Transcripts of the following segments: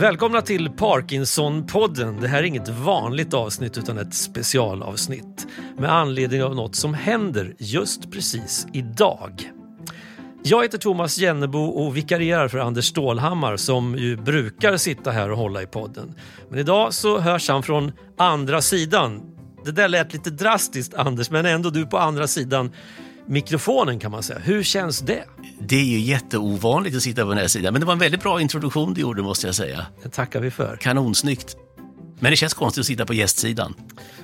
Välkomna till Parkinson-podden. Det här är inget vanligt avsnitt utan ett specialavsnitt med anledning av något som händer just precis idag. Jag heter Thomas Jennebo och vikarierar för Anders Stålhammar som ju brukar sitta här och hålla i podden. Men idag så hörs han från andra sidan. Det där lät lite drastiskt Anders, men ändå du på andra sidan mikrofonen kan man säga. Hur känns det? Det är ju jätteovanligt att sitta på den här sidan, men det var en väldigt bra introduktion du gjorde måste jag säga. Det tackar vi för. Kanonsnyggt. Men det känns konstigt att sitta på gästsidan.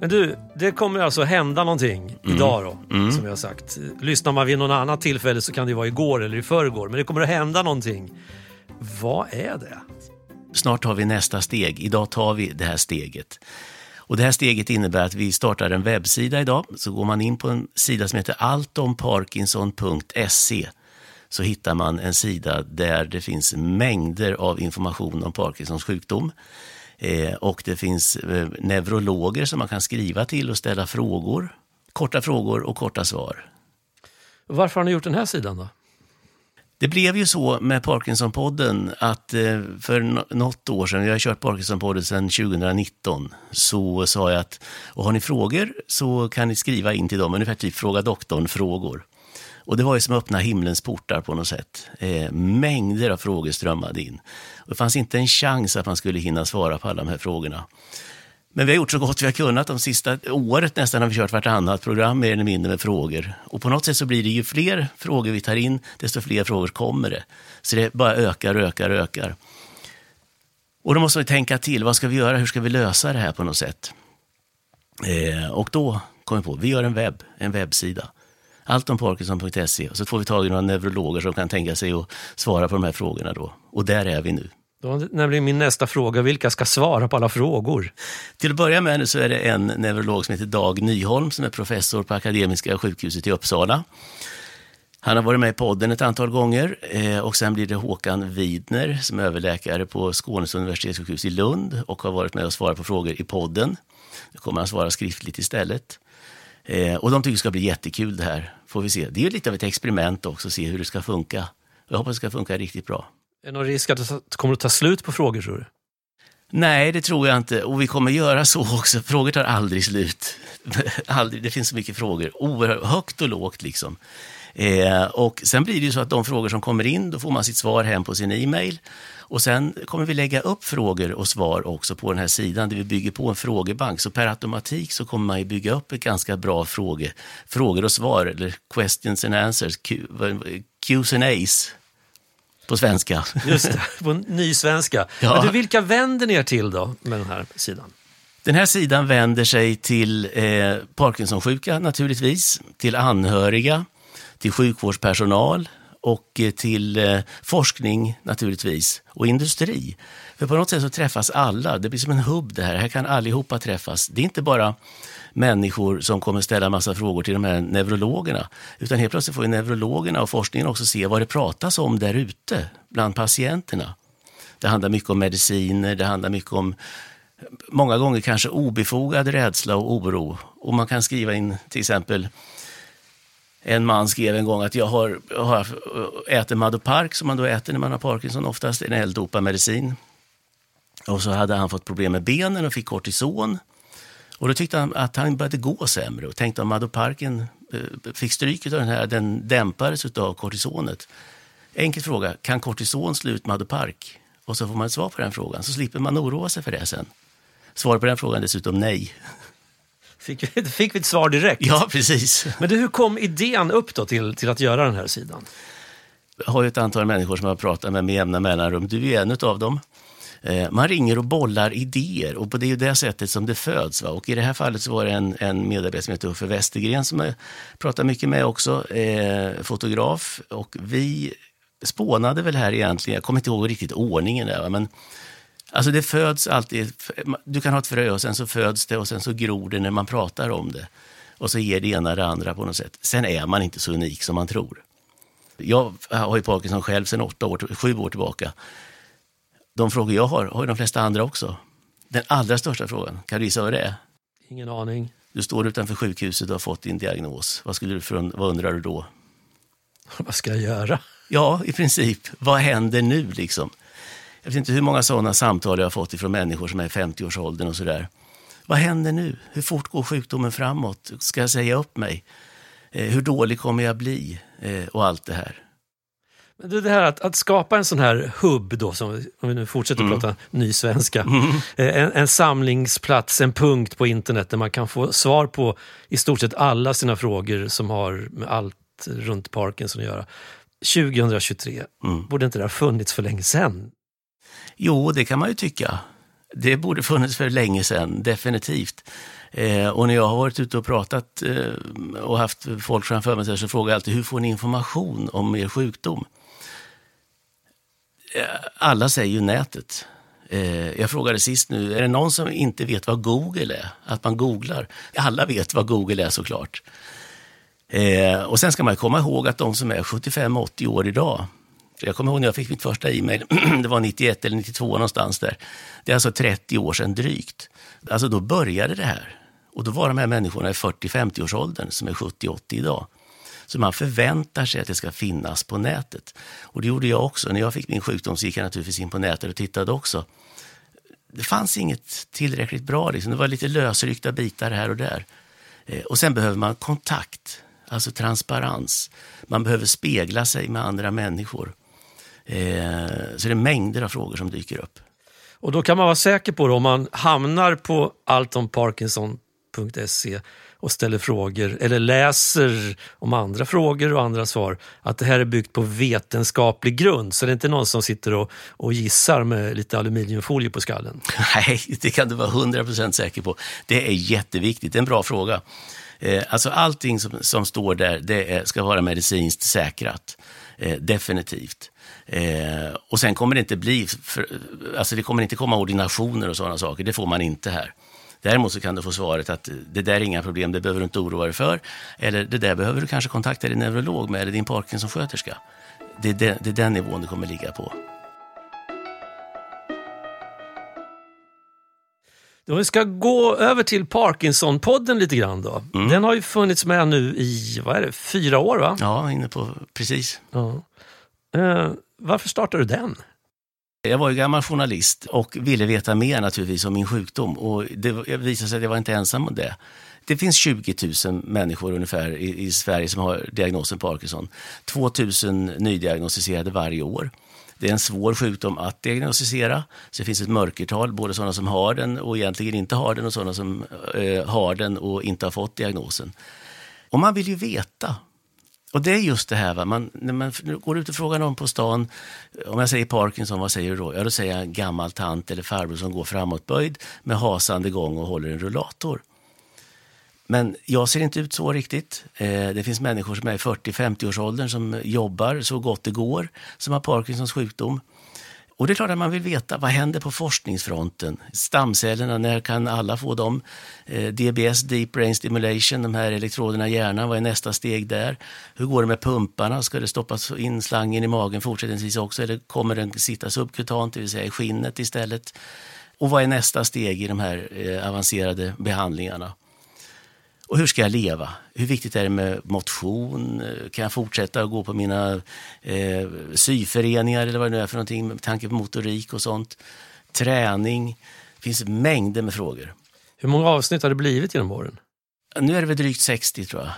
Men du, det kommer alltså hända någonting Mm. idag då, som jag har sagt. Lyssnar man vid någon annat tillfälle så kan det vara igår eller i förrgår, men det kommer att hända någonting. Vad är det? Snart tar vi nästa steg. Idag tar vi det här steget. Och det här steget innebär att vi startar en webbsida idag. Så går man in på en sida som heter alltomparkinson.se så hittar man en sida där det finns mängder av information om Parkinsons sjukdom. Eh, och det finns eh, neurologer som man kan skriva till och ställa frågor. Korta frågor och korta svar. Varför har ni gjort den här sidan då? Det blev ju så med Parkinson-podden att eh, för något år sedan, jag har kört Parkinson-podden sedan 2019, så sa jag att och har ni frågor så kan ni skriva in till dem, ungefär typ Fråga doktorn-frågor. Och det var ju som att öppna himlens portar på något sätt. Eh, mängder av frågor strömmade in. Och det fanns inte en chans att man skulle hinna svara på alla de här frågorna. Men vi har gjort så gott vi har kunnat. De sista året nästan har vi kört vartannat program mer eller mindre med frågor. Och på något sätt så blir det ju fler frågor vi tar in, desto fler frågor kommer det. Så det bara ökar, ökar, ökar. Och då måste vi tänka till, vad ska vi göra, hur ska vi lösa det här på något sätt? Eh, och då kom vi på, vi gör en webb, en webbsida. Alltomparkinson.se och så får vi tag i några neurologer som kan tänka sig att svara på de här frågorna då. Och där är vi nu. Då var nämligen min nästa fråga, vilka ska svara på alla frågor? Till att börja med så är det en neurolog som heter Dag Nyholm som är professor på Akademiska sjukhuset i Uppsala. Han har varit med i podden ett antal gånger eh, och sen blir det Håkan Widner som är överläkare på Skånes universitetssjukhus i Lund och har varit med och svarat på frågor i podden. Nu kommer han svara skriftligt istället. Eh, och de tycker det ska bli jättekul det här, får vi se. Det är ju lite av ett experiment också, att se hur det ska funka. Jag hoppas det ska funka riktigt bra. Är det någon risk att det kommer att ta slut på frågor tror du? Nej, det tror jag inte. Och vi kommer göra så också. Frågor tar aldrig slut. aldrig. Det finns så mycket frågor. Oerhört högt och lågt liksom. Eh, och sen blir det ju så att de frågor som kommer in, då får man sitt svar hem på sin e-mail. Och sen kommer vi lägga upp frågor och svar också på den här sidan där vi bygger på en frågebank. Så per automatik så kommer man ju bygga upp ett ganska bra fråge, frågor och svar, eller questions and answers, Q, Q's and A's på svenska. Just det, på ny svenska. Ja. Du, vilka vänder ni er till då med den här sidan? Den här sidan vänder sig till eh, Parkinsonsjuka naturligtvis, till anhöriga, till sjukvårdspersonal och eh, till eh, forskning naturligtvis och industri. För på något sätt så träffas alla, det blir som en hubb det här, här kan allihopa träffas. Det är inte bara människor som kommer ställa massa frågor till de här neurologerna, utan helt plötsligt får ju neurologerna och forskningen också se vad det pratas om där ute bland patienterna. Det handlar mycket om mediciner, det handlar mycket om många gånger kanske obefogad rädsla och oro. Och man kan skriva in till exempel en man skrev en gång att jag har, har äter Madopark som man då äter när man har Parkinson oftast, en L-dopa-medicin. Och så hade han fått problem med benen och fick kortison. Och då tyckte han att han började gå sämre och tänkte om Madoparken eh, fick stryk av den här, den dämpades av kortisonet. Enkel fråga, kan kortison slå ut Madopark? Och så får man ett svar på den frågan, så slipper man oroa sig för det sen. Svaret på den frågan är dessutom nej. Fick fick vi ett svar direkt? Ja, precis. Men du, hur kom idén upp då till, till att göra den här sidan? Jag har ju ett antal människor som jag pratar med med jämna mellanrum. Du är en av dem. Eh, Man ringer och bollar idéer och på det är ju det sättet som det föds. Va? Och I det här fallet så var det en, en medarbetare som heter Uffe Westergren som jag pratar mycket med också, eh, fotograf. Och vi spånade väl här egentligen, jag kommer inte ihåg riktigt ordningen där, va? men Alltså det föds alltid, du kan ha ett frö och sen så föds det och sen så gror det när man pratar om det. Och så ger det ena det andra på något sätt. Sen är man inte så unik som man tror. Jag har ju Parkinson själv sedan åtta år, sju år tillbaka. De frågor jag har, har ju de flesta andra också. Den allra största frågan, kan du gissa vad det är? Ingen aning. Du står utanför sjukhuset och har fått din diagnos. Vad, skulle du för, vad undrar du då? Vad ska jag göra? Ja, i princip. Vad händer nu liksom? Jag vet inte hur många sådana samtal jag har fått från människor som är i 50-årsåldern och sådär. Vad händer nu? Hur fort går sjukdomen framåt? Ska jag säga upp mig? Eh, hur dålig kommer jag bli? Eh, och allt det här. Det här att, att, skapa en sån här hubb då, som, om vi nu fortsätter mm. prata ny svenska. Mm. En, en, samlingsplats, en punkt på internet där man kan få svar på i stort sett alla sina frågor som har med allt runt Parkinson att göra. 2023, mm. borde inte det ha funnits för länge sedan? Jo, det kan man ju tycka. Det borde funnits för länge sedan, definitivt. Eh, och när jag har varit ute och pratat eh, och haft folk framför mig så frågar jag alltid, hur får ni information om er sjukdom? Eh, alla säger ju nätet. Eh, jag frågade sist nu, är det någon som inte vet vad Google är? Att man googlar? Alla vet vad Google är såklart. Eh, och sen ska man komma ihåg att de som är 75-80 år idag, jag kommer ihåg när jag fick mitt första e-mail, det var 91 eller 92 någonstans där. Det är alltså 30 år sedan drygt. Alltså då började det här. Och då var de här människorna i 40-50-årsåldern som är 70-80 idag. Så man förväntar sig att det ska finnas på nätet. Och det gjorde jag också. När jag fick min sjukdom så gick jag naturligtvis in på nätet och tittade också. Det fanns inget tillräckligt bra, liksom. det var lite lösryckta bitar här och där. Eh, och sen behöver man kontakt, alltså transparens. Man behöver spegla sig med andra människor. Eh, så det är mängder av frågor som dyker upp. Och då kan man vara säker på, det, om man hamnar på alltomparkinson.se och ställer frågor eller läser om andra frågor och andra svar, att det här är byggt på vetenskaplig grund. Så det är inte någon som sitter och, och gissar med lite aluminiumfolie på skallen. Nej, det kan du vara 100% säker på. Det är jätteviktigt, det är en bra fråga. Eh, alltså allting som, som står där, det är, ska vara medicinskt säkrat. Eh, definitivt. Eh, och sen kommer det inte bli, för, alltså det kommer inte komma ordinationer och sådana saker, det får man inte här. Däremot så kan du få svaret att det där är inga problem, det behöver du inte oroa dig för. Eller det där behöver du kanske kontakta din neurolog med eller din Parkinson-sköterska. Det är, den, det är den nivån du kommer ligga på. Om vi ska gå över till Parkinson-podden lite grann då. Mm. Den har ju funnits med nu i, vad är det, fyra år va? Ja, inne på, precis. Ja. Uh, varför startade du den? Jag var ju gammal journalist och ville veta mer naturligtvis om min sjukdom och det visade sig att jag var inte ensam om det. Det finns 20 000 människor ungefär i, i Sverige som har diagnosen Parkinson. 2 000 nydiagnostiserade varje år. Det är en svår sjukdom att diagnostisera. Så det finns ett mörkertal, både sådana som har den och egentligen inte har den och sådana som eh, har den och inte har fått diagnosen. Och man vill ju veta och det är just det här, va? Man, när man går ut och frågar någon på stan, om jag säger Parkinson, vad säger du då? Ja, då säger jag en gammal tant eller farbror som går framåtböjd med hasande gång och håller en rullator. Men jag ser inte ut så riktigt. Eh, det finns människor som är i 40-50-årsåldern som jobbar så gott det går, som har Parkinsons sjukdom. Och det är klart att man vill veta vad händer på forskningsfronten. Stamcellerna, när kan alla få dem? Eh, DBS, Deep Brain Stimulation, de här elektroderna i hjärnan, vad är nästa steg där? Hur går det med pumparna? Ska det stoppas in slangen i magen fortsättningsvis också eller kommer den sitta subkutant, det vill säga i skinnet istället? Och vad är nästa steg i de här eh, avancerade behandlingarna? Och hur ska jag leva? Hur viktigt är det med motion? Kan jag fortsätta att gå på mina eh, syföreningar eller vad det nu är för någonting med tanke på motorik och sånt? Träning. Det finns mängder med frågor. Hur många avsnitt har det blivit genom åren? Nu är det väl drygt 60 tror jag.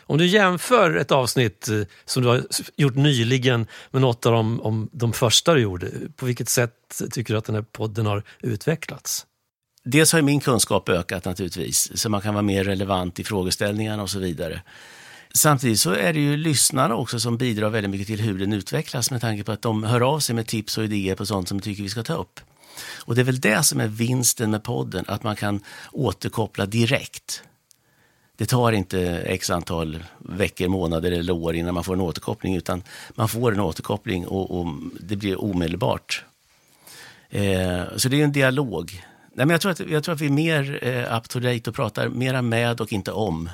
Om du jämför ett avsnitt eh, som du har gjort nyligen med något av de, om de första du gjorde, på vilket sätt tycker du att den här podden har utvecklats? Dels har min kunskap ökat naturligtvis, så man kan vara mer relevant i frågeställningarna och så vidare. Samtidigt så är det ju lyssnarna också som bidrar väldigt mycket till hur den utvecklas med tanke på att de hör av sig med tips och idéer på sånt som de tycker vi ska ta upp. Och det är väl det som är vinsten med podden, att man kan återkoppla direkt. Det tar inte x antal veckor, månader eller år innan man får en återkoppling, utan man får en återkoppling och, och det blir omedelbart. Eh, så det är en dialog Nej, men jag, tror att, jag tror att vi är mer eh, up to date och pratar mera med och inte om.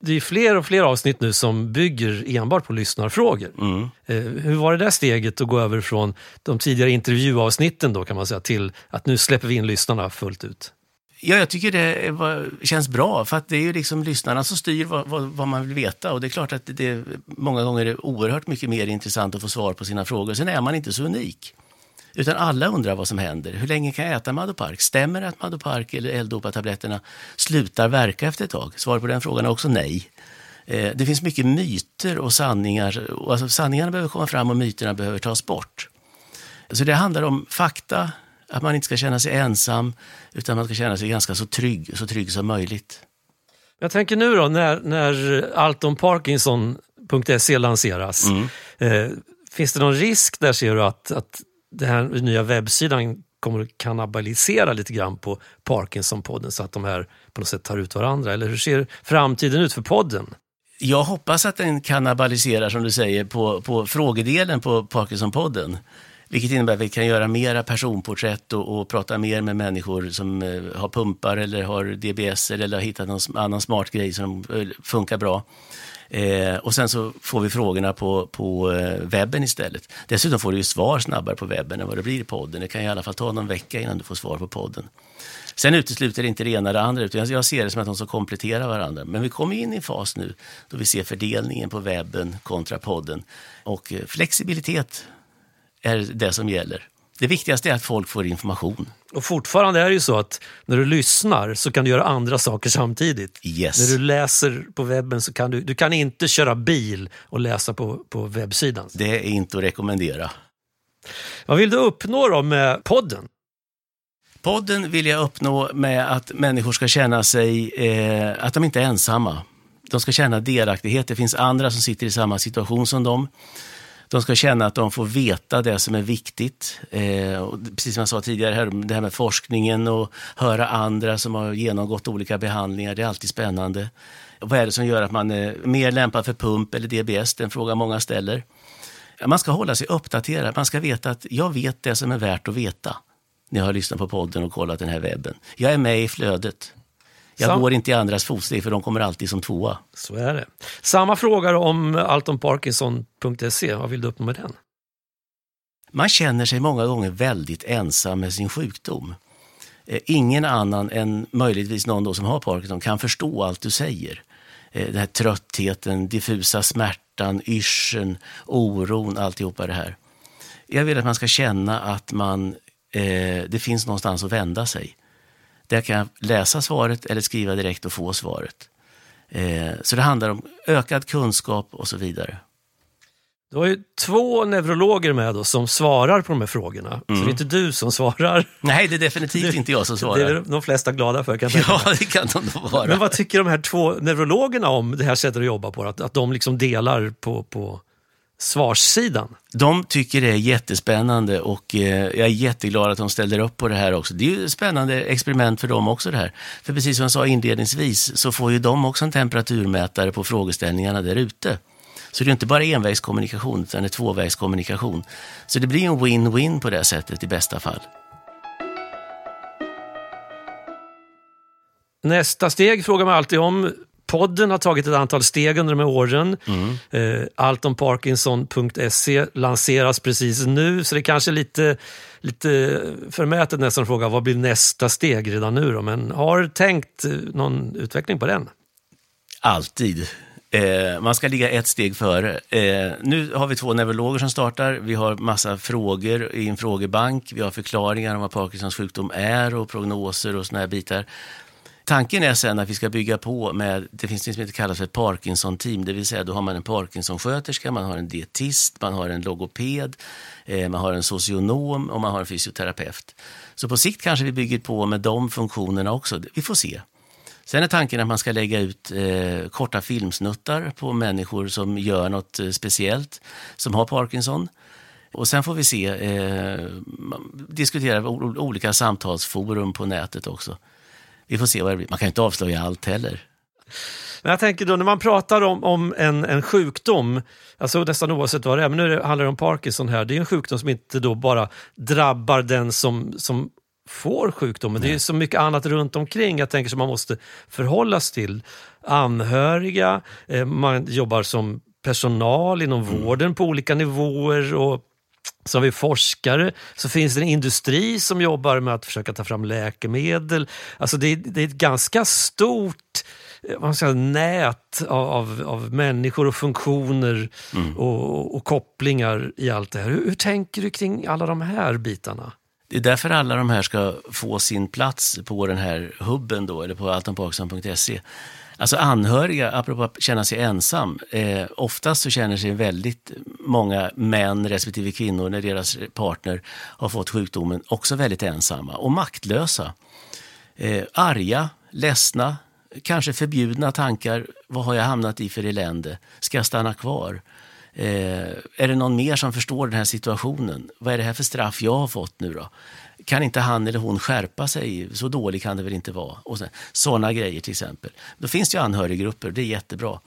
Det är fler och fler avsnitt nu som bygger enbart på lyssnarfrågor. Mm. Eh, hur var det där steget att gå över från de tidigare intervjuavsnitten då kan man säga till att nu släpper vi in lyssnarna fullt ut? Ja, jag tycker det var, känns bra, för att det är ju liksom lyssnarna som styr vad, vad, vad, man vill veta. Och det är klart att det många gånger är oerhört mycket mer intressant att få svar på sina frågor. Sen är man inte så unik. Utan alla undrar vad som händer. Hur länge kan jag äta Madopark? Stämmer det att Madopark eller L-dopa-tabletterna slutar verka efter ett tag? Svaret på den frågan är också nej. Eh, det finns mycket myter och sanningar. Alltså, sanningarna behöver komma fram och myterna behöver tas bort. Så det handlar om fakta, att man inte ska känna sig ensam, utan man ska känna sig ganska så trygg, så trygg som möjligt. Jag tänker nu då när, när altonparkinson.se lanseras. Mm. Eh, finns det någon risk där ser du att, att den här nya webbsidan kommer att kannibalisera lite grann på Parkinson-podden så att de här på något sätt tar ut varandra? Eller hur ser framtiden ut för podden? Jag hoppas att den kannibaliserar, som du säger, på, på frågedelen på Parkinson-podden. Vilket innebär att vi kan göra mera personporträtt och, och prata mer med människor som eh, har pumpar eller har DBS eller har hittat någon annan smart grej som eh, funkar bra. Eh, och sen så får vi frågorna på, på eh, webben istället. Dessutom får du ju svar snabbare på webben än vad det blir i podden. Det kan i alla fall ta någon vecka innan du får svar på podden. Sen utesluter det inte det ena eller andra, utan jag ser det som att de ska komplettera varandra. Men vi kommer in i en fas nu då vi ser fördelningen på webben kontra podden. Och eh, flexibilitet är det som gäller. Det viktigaste är att folk får information. Och fortfarande är det ju så att när du lyssnar så kan du göra andra saker samtidigt. Yes. När du läser på webben så kan du, du kan inte köra bil och läsa på, på webbsidan. Det är inte att rekommendera. Vad vill du uppnå då med podden? Podden vill jag uppnå med att människor ska känna sig, eh, att de inte är ensamma. De ska känna delaktighet. Det finns andra som sitter i samma situation som dem. De ska känna att de får veta det som är viktigt. Eh, och precis som jag sa tidigare, här, det här med forskningen och höra andra som har genomgått olika behandlingar, det är alltid spännande. Vad är det som gör att man är mer lämpad för pump eller DBS? Den fråga många ställer. Man ska hålla sig uppdaterad. Man ska veta att jag vet det som är värt att veta när jag har lyssnat på podden och kollat den här webben. Jag är med i flödet. Jag Sam går inte i andras fotsteg för de kommer alltid som tvåa. Så är det. Samma fråga om altonparkinson.se. Vad vill du uppnå med den? Man känner sig många gånger väldigt ensam med sin sjukdom. Eh, ingen annan än möjligtvis någon som har Parkinson kan förstå allt du säger. Eh, den här tröttheten, diffusa smärtan, yrseln, oron, alltihopa det här. Jag vill att man ska känna att man, eh, det finns någonstans att vända sig. Där kan jag läsa svaret eller skriva direkt och få svaret. Eh, så det handlar om ökad kunskap och så vidare. Du har ju två neurologer med då som svarar på de här frågorna. Mm. Så det är inte du som svarar. Nej, det är definitivt inte jag som svarar. Det är de flesta glada för. Kan ja, det kan de nog vara. Men vad tycker de här två neurologerna om det här sättet att jobba på? Att, att de liksom delar på, på svarssidan? De tycker det är jättespännande och eh, jag är jätteglad att de ställer upp på det här också. Det är ju ett spännande experiment för dem också det här. För precis som jag sa inledningsvis så får ju de också en temperaturmätare på frågeställningarna där ute. Så det är inte bara envägskommunikation utan det är tvåvägskommunikation. Så det blir en win-win på det sättet i bästa fall. Nästa steg frågar man alltid om podden har tagit ett antal steg under de här åren. Mm. Eh, Altonparkinson.se lanseras precis nu, så det är kanske är lite, lite förmätet nästan att fråga vad blir nästa steg redan nu då? Men har tänkt eh, någon utveckling på den? Alltid. Eh, man ska ligga ett steg före. Eh, nu har vi två neurologer som startar. Vi har massa frågor i en frågebank. Vi har förklaringar om vad Parkinsons sjukdom är och prognoser och såna här bitar. Tanken är sen att vi ska bygga på med, det finns det som kallas för ett Parkinson-team, det vill säga då har man en Parkinson-sköterska, man har en dietist, man har en logoped, eh, man har en socionom och man har en fysioterapeut. Så på sikt kanske vi bygger på med de funktionerna också, vi får se. Sen är tanken att man ska lägga ut eh, korta filmsnuttar på människor som gör något eh, speciellt, som har Parkinson. Och sen får vi se, eh, diskutera olika samtalsforum på nätet också vi får se vad det blir. Man kan inte avslöja allt heller. Men jag tänker då när man pratar om, om en, en sjukdom, alltså nästan oavsett vad det är, men nu handlar det om Parkinson här, det är en sjukdom som inte då bara drabbar den som, som får sjukdomen. Nej. Det är så mycket annat runt omkring jag tänker som man måste förhållas till. Anhöriga, eh, man jobbar som personal inom mm. vården på olika nivåer och så har vi forskare, så finns det en industri som jobbar med att försöka ta fram läkemedel. Alltså det, det är ett ganska stort eh, man säga, nät av, av, av, människor och funktioner mm. och, och, kopplingar i allt det här. Hur, hur tänker du kring alla de här bitarna? Det är därför alla de här ska få sin plats på den här hubben då, eller på altonparksson.se. Alltså anhöriga, apropå att känna sig ensam, eh, oftast så känner sig väldigt många män respektive kvinnor när deras partner har fått sjukdomen också väldigt ensamma och maktlösa. Eh, arga, ledsna, kanske förbjudna tankar. Vad har jag hamnat i för elände? Ska jag stanna kvar? Eh, är det någon mer som förstår den här situationen? Vad är det här för straff jag har fått nu då? Kan inte han eller hon skärpa sig? Så dålig kan det väl inte vara? Och sen, sådana grejer till exempel. Då finns det ju anhöriggrupper, det är jättebra.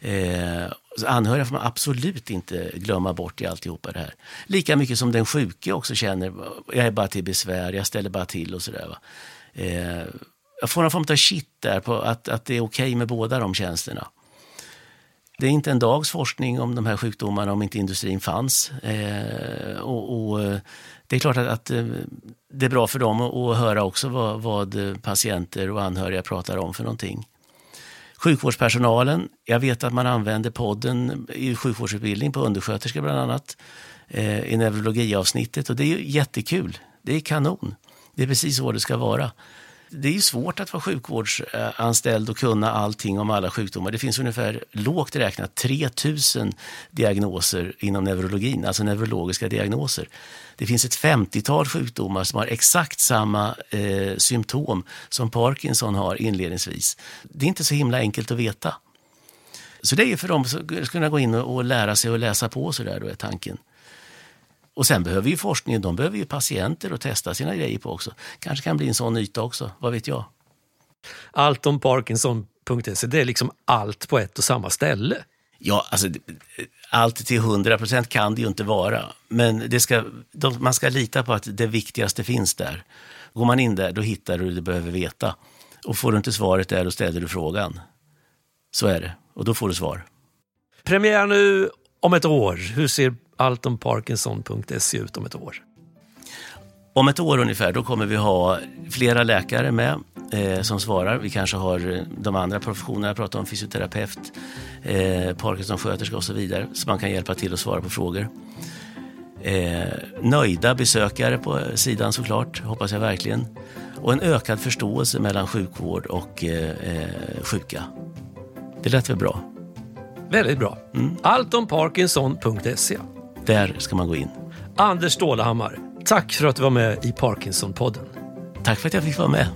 Eh, anhöriga får man absolut inte glömma bort i alltihopa det här. Lika mycket som den sjuke också känner, jag är bara till besvär, jag ställer bara till och sådär. Eh, jag får någon form av shit där på att, att det är okej okay med båda de känslorna. Det är inte en dags forskning om de här sjukdomarna om inte industrin fanns. Eh, och, och, eh, det är klart att, att, eh, det är bra för dem att, att höra också vad, vad, patienter och anhöriga pratar om för någonting. Sjukvårdspersonalen, jag vet att man använder podden i sjukvårdsutbildning på undersköterskor bland annat eh, i neurologiavsnittet och det är ju jättekul. Det är kanon. Det är precis så det ska vara det är ju svårt att vara sjukvårdsanställd och kunna allting om alla sjukdomar. Det finns ungefär lågt räknat 3000 diagnoser inom neurologin, alltså neurologiska diagnoser. Det finns ett 50-tal sjukdomar som har exakt samma eh, symptom som Parkinson har inledningsvis. Det är inte så himla enkelt att veta. Så det är för dem som ska kunna gå in och lära sig och läsa på så där då är tanken. Och sen behöver ju forskningen, de behöver ju patienter att testa sina grejer på också. Kanske kan bli en sån yta också, vad vet jag? Allt om Parkinson.se, det är liksom allt på ett och samma ställe? Ja, alltså allt till 100 procent kan det ju inte vara. Men det ska, man ska lita på att det viktigaste finns där. Går man in där, då hittar du det du behöver veta. Och får du inte svaret där, då ställer du frågan. Så är det. Och då får du svar. Premiär nu om ett år. Hur ser alltomparkinson.se ut om ett år? Om ett år ungefär, då kommer vi ha flera läkare med eh, som svarar. Vi kanske har eh, de andra professionerna, jag pratar om fysioterapeut, eh, Parkinsonsköterska och så vidare, så man kan hjälpa till att svara på frågor. Eh, nöjda besökare på sidan såklart, hoppas jag verkligen. Och en ökad förståelse mellan sjukvård och eh, eh sjuka. Det lät väl bra? Väldigt bra. Mm. Allt om Parkinson.se. Där ska man gå in. Anders Stålehammar, tack för att du var med i Parkinson-podden. Tack för att jag fick vara med.